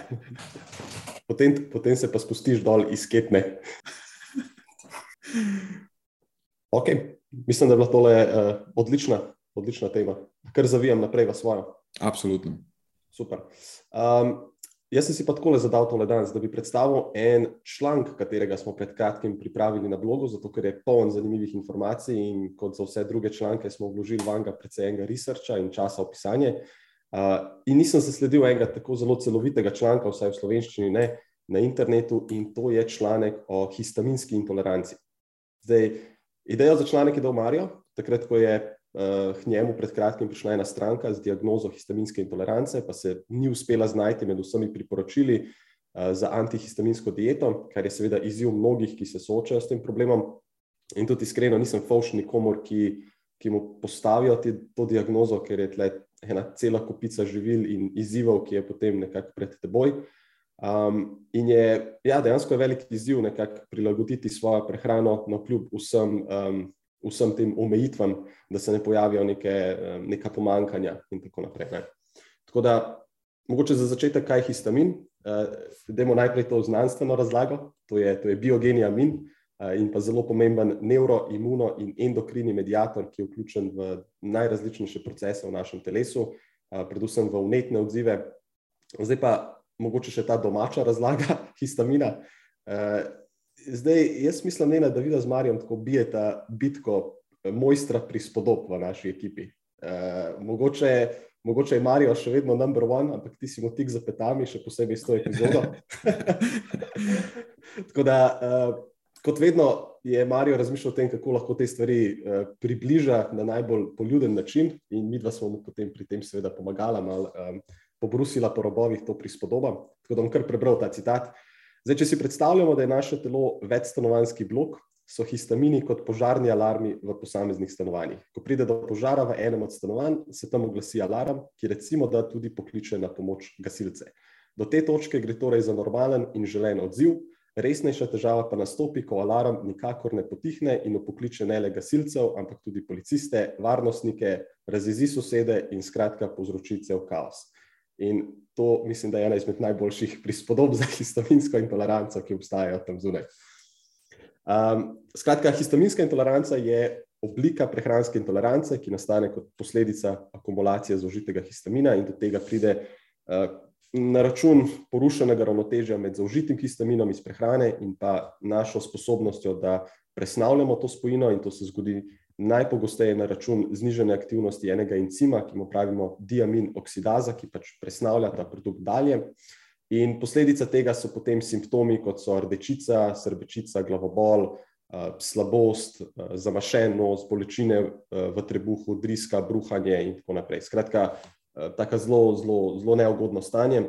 potem, potem se pa spustiš dol iz ketne. Okay. Mislim, da je bila tole uh, odlična, odlična tema, kar zavijam naprej v svojo. Absolutno. Super. Um, jaz sem si pa tako zadal tole danes, da bi predstavil en članek, katerega smo pred kratkim pripravili na blogu, zato ker je poln zanimivih informacij in kot za vse druge članke smo vložili vanga precej enega researcha in časa v pisanje. Uh, in nisem zasledil enega tako zelo celovitega članka, vsaj v slovenščini, ne, na internetu, in to je članek o histaminski intoleranci. Zdaj, idejo za članek je dal Marijo, takrat, ko je uh, k njemu pred kratkim prišla ena stranka z diagnozo histaminske intolerance, pa se ni uspela znajti med vsemi priporočili uh, za antihistaminsko dieto, kar je seveda izziv mnogih, ki se soočajo s tem problemom. In tudi iskreno nisem fauš nikomor, ki, ki mu postavijo ti, to diagnozo, ker je tle ena cela kupica živil in izzivov, ki je potem nekako pred teboj. Um, in je ja, dejansko je velik izziv nekako prilagoditi svojo prehrano, no kljub vsem, um, vsem tem omejitvam, da se ne pojavijo neke, um, neka pomankanja in tako naprej. Ne. Tako da, mogoče za začetek, kaj je histamin. Uh, Dajmo najprej to znanstveno razlago, to je, to je biogeni amin. Eh, in pa zelo pomemben neuroimuno in endokrini medijator, ki je vključen v najrazličnejše procese v našem telesu, eh, predvsem v umetne odzive. Zdaj pa mogoče še ta domača razlaga histamina. Eh, zdaj, jaz mislim, ne, da vidva z Marijo tako bijeta bitko mojstra prispodob v naši ekipi. Mogoče, mogoče je Marijo še vedno number one, ampak ti si mu tik za petami, še posebej s to epizodo. tako da kot vedno je Marijo razmišljal o tem, kako lahko te stvari uh, približa na najbolj poljuden način, in mi dva smo mu potem pri tem seveda pomagali, malo um, pobrusila po robovih to prispodoba. Tako da bom kar prebral ta citat. Zdaj, če si predstavljamo, da je naše telo večstanovanski blok, so histamini kot požarni alarmi v posameznih stanovanjih. Ko pride do požara v enem od stanovanj, se tam oglasi alarm, ki recimo da tudi pokliče na pomoč gasilce. Do te točke gre torej za normalen in želen odziv, Resnejša težava pa nastopi, ko alarm nikakor ne potihne in upokliče ne le gasilcev, ampak tudi policiste, varnostnike, razjezi sosede in skratka povzroči cel kaos. In to mislim, da je ena izmed najboljših prispodob za histaminsko intoleranco, ki obstajajo tam zunaj. Um, skratka, histaminska intoleranca je oblika prehranske intolerance, ki nastane kot posledica akumulacije zaužitega histamina in do tega pride uh, na račun porušenega ravnotežja med zaužitim histaminom iz prehrane in pa našo sposobnostjo, da presnavljamo to spojino, in to se zgodi najpogosteje na račun znižene aktivnosti enega encima, ki mu pravimo diamin oksidaza, ki pač presnavlja ta produkt dalje. In posledica tega so potem simptomi, kot so rdečica, srbečica, glavobol, slabost, zamašenost, bolečine v trebuhu, driska, bruhanje in tako naprej. Skratka, tako zelo, zelo, zelo neugodno stanje.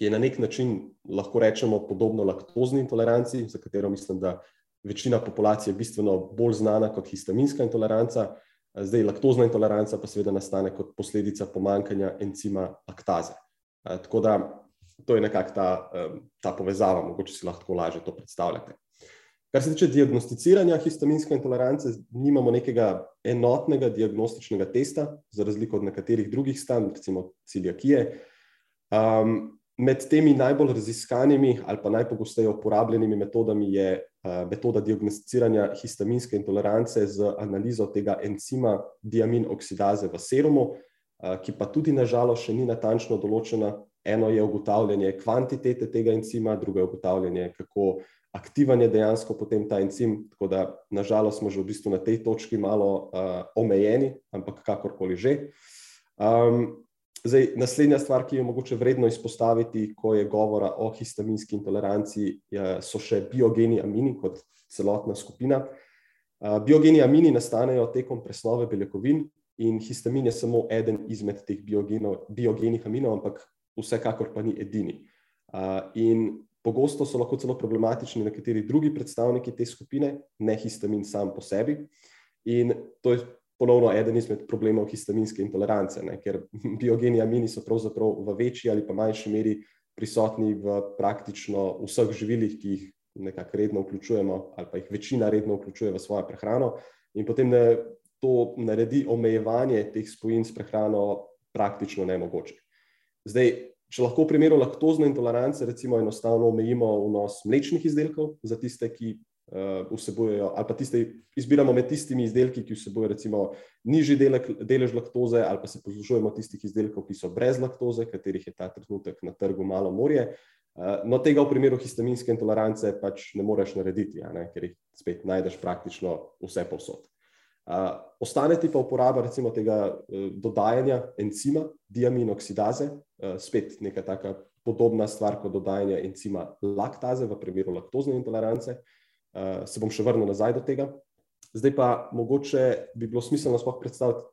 ki je na nek način lahko rečemo podobno laktozni intoleranci, za katero mislim, da večina populacije je bistveno bolj znana kot histaminska intoleranca. Zdaj, laktozna intoleranca pa seveda nastane kot posledica pomankanja encima laktaze. Tako da to je nekako ta, ta povezava, mogoče si lahko lažje to predstavljate. Kar se tiče diagnosticiranja histaminske intolerance, nimamo nekega enotnega diagnostičnega testa, za razliko od nekaterih drugih stanj, recimo celiakije. Um, med temi najbolj raziskanimi ali pa najpogosteje uporabljenimi metodami je uh, metoda diagnosticiranja histaminske intolerance z analizo tega encima diamin oksidaze v serumu, uh, ki pa tudi nažalost še ni natančno določena. Eno je ugotavljanje kvantitete tega encima, drugo je ugotavljanje, kako aktiven je dejansko potem ta encim. Tako da, nažalost, smo že v bistvu na tej točki malo uh, omejeni, ampak kakorkoli že. Um, zdaj, naslednja stvar, ki je mogoče vredno izpostaviti, ko je govora o histaminski intoleranci, so še biogeni amini kot celotna skupina. Uh, biogeni amini nastanejo tekom presnove beljakovin. In histamin je samo eden izmed teh biogenih aminov, ampak vsekakor pa ni edini. Uh, in Pogosto so lahko celo problematični nekateri drugi predstavniki te skupine, ne histamin sam po sebi. In to je ponovno eden izmed problemov histaminske intolerance, ne? ker biogeni amini so pravzaprav v večji ali pa manjši meri prisotni v praktično vseh živilih, ki jih nekako redno vključujemo, ali pa jih večina redno vključuje v svojo prehrano, in potem ne, to naredi omejevanje teh spojin s prehrano praktično nemogoče. Zdaj, Če lahko v primeru laktozne intolerance, recimo, enostavno omejimo vnos mlečnih izdelkov za tiste, ki uh, vsebujejo, ali pa tiste, izbiramo med tistimi izdelki, ki vsebujejo, recimo, nižji delek, delež laktoze, ali pa se poslužujemo tistih izdelkov, ki so brez laktoze, katerih je ta trenutek na trgu malo morje. Uh, no, tega v primeru histaminske intolerance pač ne moreš narediti, ne, ker jih spet najdeš praktično vse posod. Ostane ti pa uporaba recimo tega uh, dodajanja encima, diaminoksidaze, uh, spet neka taka podobna stvar kot dodajanje encima laktaze v primeru laktozne intolerance. Uh, se bom še vrnil nazaj do tega. Zdaj pa mogoče bi bilo smiselno sploh predstaviti,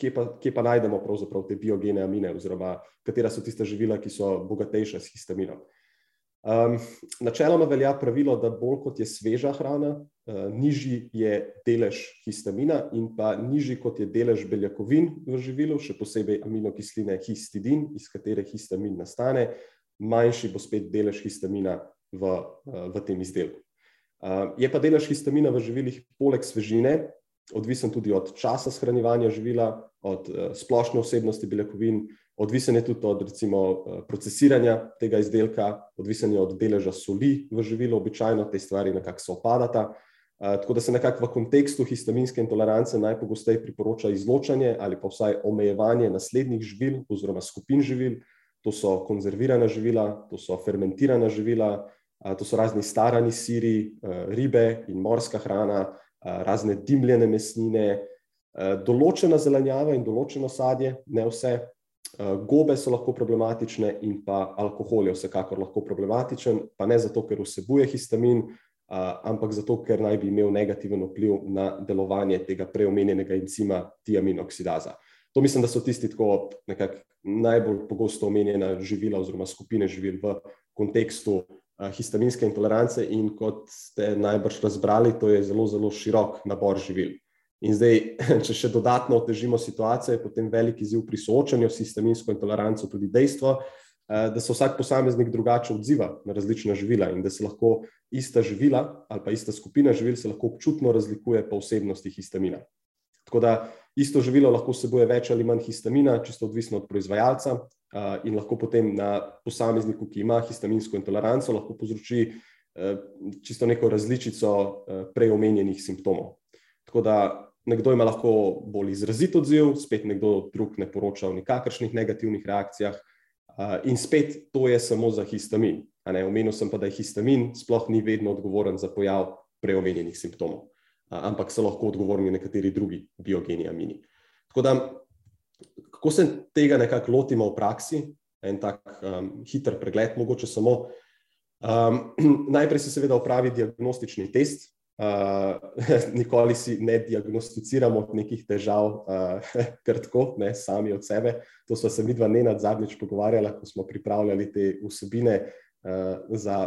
kje pa, kje pa najdemo pravzaprav te biogene amine oziroma katera so tiste živila, ki so bogatejša s histaminom. Uh, Um, načeloma velja pravilo, da bolj kot je sveža hrana, uh, nižji je delež histamina, in pa nižji kot je delež beljakovin v živilu, še posebej aminokisline histidin, iz katere histamin nastane, manjši bo spet delež histamina v, uh, v tem izdelku. Uh, je pa delež histamina v živilih, poleg svežine, odvisen tudi od časa shranjevanja živila, od uh, splošne vsebnosti beljakovin, Odvisen je tudi od recimo, eh, procesiranja tega izdelka, odvisen je od deleža soli v živilu, običajno te stvari nekako se opadata. Eh, tako da se nekako v kontekstu histaminske intolerance najpogosteje priporoča izločanje ali pa vsaj omejevanje naslednjih živil oziroma skupin živil. To so konzervirana živila, to so fermentirana živila, eh, to so razni starani siri, ribe in morska hrana, razne dimljene mesnine, določena zelenjava in določeno sadje, ne vse, gobe so lahko problematične, in pa alkohol je vsekakor lahko problematičen, pa ne zato, ker vsebuje histamin, ampak zato, ker naj bi imel negativen vpliv na delovanje tega preomenjenega encima tiaminoksidaza. To mislim, da so tisti tako najbolj pogosto omenjena živila oziroma skupine živil v kontekstu histaminske intolerance in kot ste najbrž razbrali, to je zelo, zelo širok nabor živil. In zdaj, če še dodatno otežimo situacijo, je potem velik izziv pri soočanju s histaminsko intoleranco tudi dejstvo, eh, da se vsak posameznik drugače odziva na različna živila in da se lahko ista živila ali pa ista skupina živil se lahko občutno razlikuje po vsebnosti histamina. Tako da isto živilo lahko vsebuje več ali manj histamina, čisto odvisno od proizvajalca eh, in lahko potem na posamezniku, ki ima histaminsko intoleranco, lahko povzroči eh, čisto neko različico prej omenjenih simptomov. Tako da Nekdo ima lahko bolj izrazit odziv, spet nekdo drug ne poroča o nikakršnih negativnih reakcijah. In spet to je samo za histamin. Omenil sem pa, da je histamin sploh ni vedno odgovoren za pojav preomenjenih simptomov, ampak so lahko odgovorni nekateri drugi biogeni amini. Tako da, kako se tega nekako lotimo v praksi, en tak um, hiter pregled, mogoče samo. Um, najprej se seveda opravi diagnostični test, Uh, nikoli si ne diagnosticiramo nekih težav, uh, kar tako, ne sami od sebe. To smo se mi dva ne nad zadnjič pogovarjali, ko smo pripravljali te vsebine, uh, za,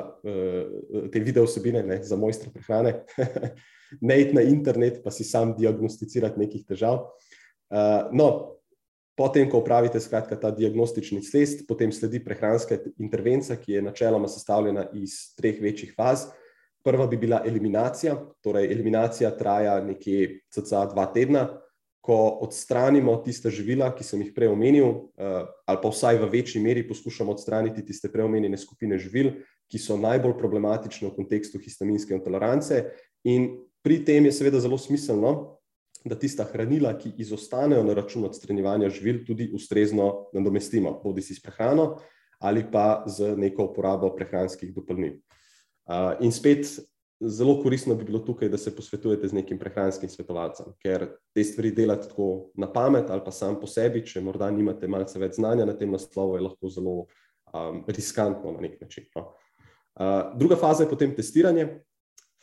te video vsebine ne, za mojstre prehrane. ne iti na internet, pa si sam diagnosticirati nekih težav. No, potem, ko upravite skratka, ta diagnostični test, potem sledi prehranska intervencija, ki je načeloma sestavljena iz treh večjih faz. Prva bi bila eliminacija, torej eliminacija traja nekje cca dva tedna, ko odstranimo tiste živila, ki sem jih prej omenil, eh, ali pa vsaj v večji meri poskušamo odstraniti tiste preomenjene skupine živil, ki so najbolj problematične v kontekstu histaminske intolerance. In pri tem je seveda zelo smiselno, da tista hranila, ki izostanejo na račun odstranjevanja živil, tudi ustrezno nadomestimo, bodi si s prehrano ali pa z neko uporabo prehranskih dopolnil. In spet zelo koristno bi bilo tukaj, da se posvetujete z nekim prehranskim svetovalcem, ker te stvari delate tako na pamet ali pa sam po sebi, če morda nimate malce več znanja na tem naslovu, je lahko zelo um, riskantno na nek način. No. Uh, druga faza je potem testiranje.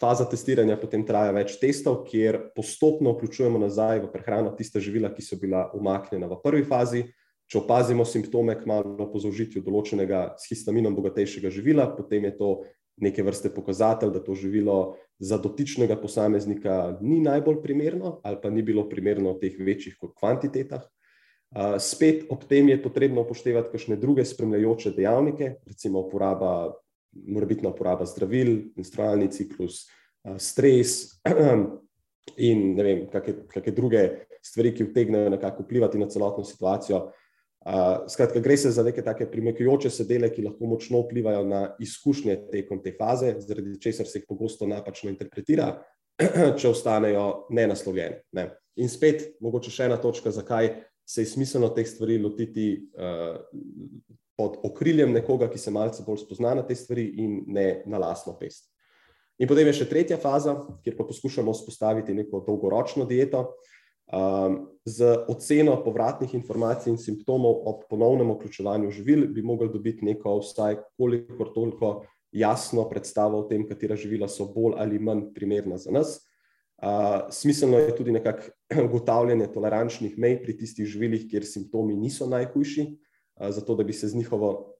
Faza testiranja potem traja več testov, kjer postopno vključujemo nazaj v prehrano tiste živila, ki so bila umaknjena v prvi fazi. Če opazimo simptome, kmalo po zaužitju določenega s histaminom bogatejšega živila, potem je to neke vrste pokazatelj, da to živilo za dotičnega posameznika ni najbolj primerno ali pa ni bilo primerno v teh večjih kvantitetah. Spet ob tem je potrebno upoštevati kakšne druge spremljajoče dejavnike, recimo uporaba, morebitna uporaba zdravil, menstrualni ciklus, stres in ne vem, kakšne druge stvari, ki vtegnejo nekako vplivati na celotno situacijo. Uh, skratka, gre se za neke take primekajoče se dele, ki lahko močno vplivajo na izkušnje tekom te faze, zaradi česar se jih pogosto napačno interpretira, če ostanejo nenaslovljene. Ne. In spet, mogoče še ena točka, zakaj se je smiselno teh stvari lotiti uh, pod okriljem nekoga, ki se malce bolj spozna na te stvari in ne na lasno pest. In potem je še tretja faza, kjer pa poskušamo vzpostaviti neko dolgoročno dieto. Um, z oceno povratnih informacij in simptomov ob ponovnem vključevanju živil bi mogli dobiti neko vsaj kolikor toliko jasno predstavo o tem, katera živila so bolj ali manj primerna za nas. Uh, smiselno je tudi nekako ugotavljanje tolerančnih mej pri tistih živilih, kjer simptomi niso najhujši, uh, zato da bi se z njihovo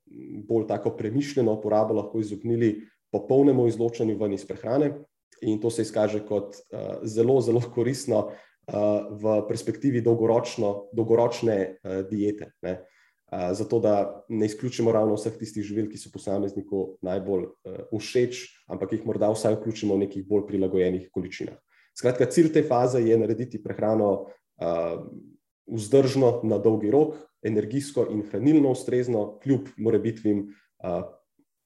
bolj tako premišljeno uporabo lahko izognili popolnemu izločanju ven iz prehrane. In to se izkaže kot uh, zelo, zelo koristno, v perspektivi dolgoročne uh, diete. Ne? Uh, zato, da ne izključimo ravno vseh tistih živil, ki so posamezniku najbolj všeč, ampak jih morda vsaj vključimo v nekih bolj prilagojenih količinah. Skratka, cilj te faze je narediti prehrano vzdržno na dolgi rok, energijsko in hranilno ustrezno, kljub morebitnim,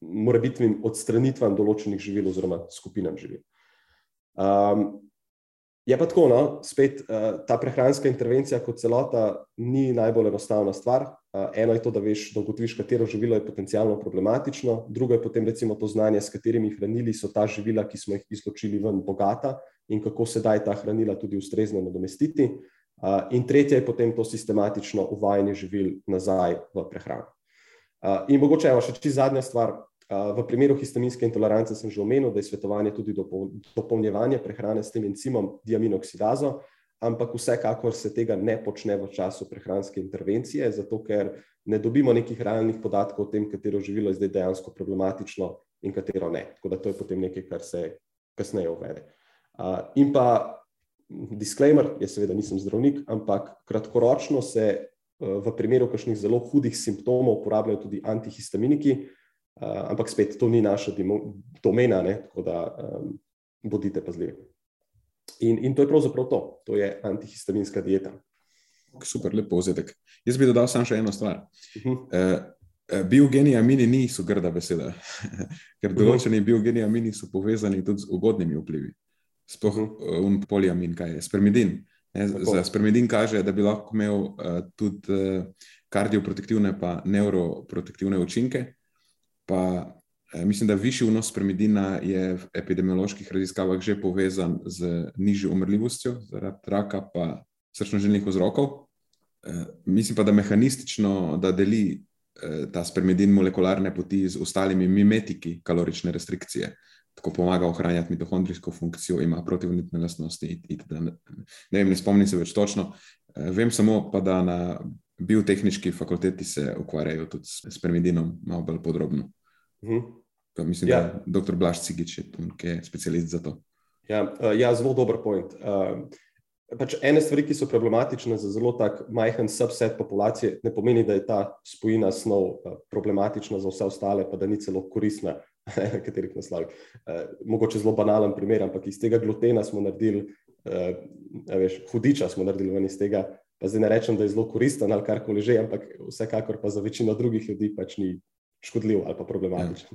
morebitnim odstranitvam določenih živil oziroma skupinam živil. Um, Je pa tako, no, spet uh, ta prehranska intervencija kot celota ni najbolj enostavna stvar. Uh, eno je to, da veš, da ugotoviš, katero živilo je potencialno problematično, drugo je potem recimo to znanje, s katerimi hranili so ta živila, ki smo jih izločili ven, bogata in kako se da ta hranila tudi ustrezno nadomestiti. Uh, in tretje je potem to sistematično uvajanje živil nazaj v prehrano. Uh, in mogoče je še čisto zadnja stvar, V primeru histaminske intolerance sem že omenil, da je svetovanje tudi dopolnjevanje prehrane s tem encimom diaminoksidazo, ampak vsekakor se tega ne počne v času prehranske intervencije, zato ker ne dobimo nekih realnih podatkov o tem, katero živilo je zdaj dejansko problematično in katero ne. Tako da to je potem nekaj, kar se kasneje uvede. In pa disclaimer, jaz seveda nisem zdravnik, ampak kratkoročno se v primeru kakšnih zelo hudih simptomov uporabljajo tudi antihistaminiki, Uh, ampak spet to ni naša domena, ne? tako da um, bodite pazljivi. In, in to je pravzaprav to, to je antihistaminska dieta. Super, lep povzetek. Jaz bi dodal samo še eno stvar. Uh -huh. uh, biogeni amini niso grda beseda, ker določeni uh -huh. biogeni amini so povezani tudi z ugodnimi vplivi. Sploh uh -huh. un poliamin, kaj je spermidin. Za spermidin kaže, da bi lahko imel uh, tudi uh, kardioprotektivne in neuroprotektivne učinke. Pa, eh, mislim, da višji vnos premedina je v epidemioloških raziskavah že povezan z nižjo umrljivostjo zaradi raka in srčno-željnih vzrokov. Eh, mislim pa, da mehanistično da deli ta spermidin molekularne poti z ostalimi mimetiki kalorične restrikcije. Tako pomaga ohranjati mitohondrijsko funkcijo, ima protivnitne lastnosti. Itd. Ne, vem, ne spomnim se več točno. Vem samo, pa, da na biotehnički fakulteti se ukvarjajo tudi s spermidinom, malo bolj podrobno. Mhm. Pa mislim, ja. da dr. Blaž Cigič je tukaj specialist za to. Ja, ja zelo dober point. Uh, Pač ene stvari, ki so problematične za zelo tak majhen subset populacije, ne pomeni, da je ta spojina snov eh, problematična za vse ostale, pa da ni celo koristna na katerih naslovih. Uh, mogoče zelo banalen primer, ampak iz tega glutena smo naredili, uh, veš, hudiča smo naredili ven iz tega. Pa zdaj ne rečem, da je zelo koristen ali karkoli že, ampak vsekakor pa za večino drugih ljudi pač ni škodljiv ali pa problematičen.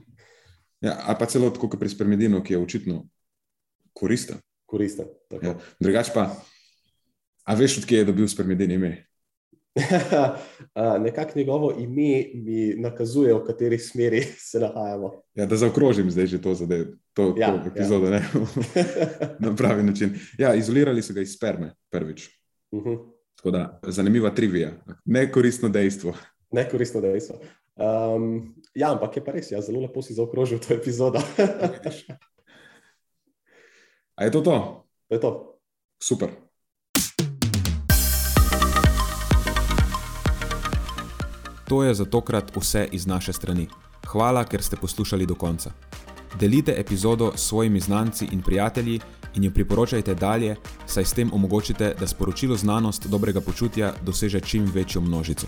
Ja, ja ali pa celo tako pri spermidinu, ki je očitno koristen. Koristen. Ja. Drugač pa. A veš, odkje je dobil spermidin ime? Nekako njegovo ime mi nakazuje, v kateri smeri se nahajamo. Ja, da zaokrožim zdaj že to, je to ja, ja. epizodo ja. na pravi način. Ja, izolirali so ga iz sperme prvič. Uh mhm. -huh. da, zanimiva trivija, nekoristno dejstvo. Nekoristno dejstvo. Um, ja, ampak je pa res, ja, zelo lepo si zaokrožil to epizodo. A je to to? To je to. Super. To je za tokrat vse iz naše strani. Hvala, ker ste poslušali do konca. Delite epizodo s svojimi znanci in prijatelji in jo priporočajte dalje, saj s tem omogočite, da sporočilo znanost dobrega počutja doseže čim večjo množico.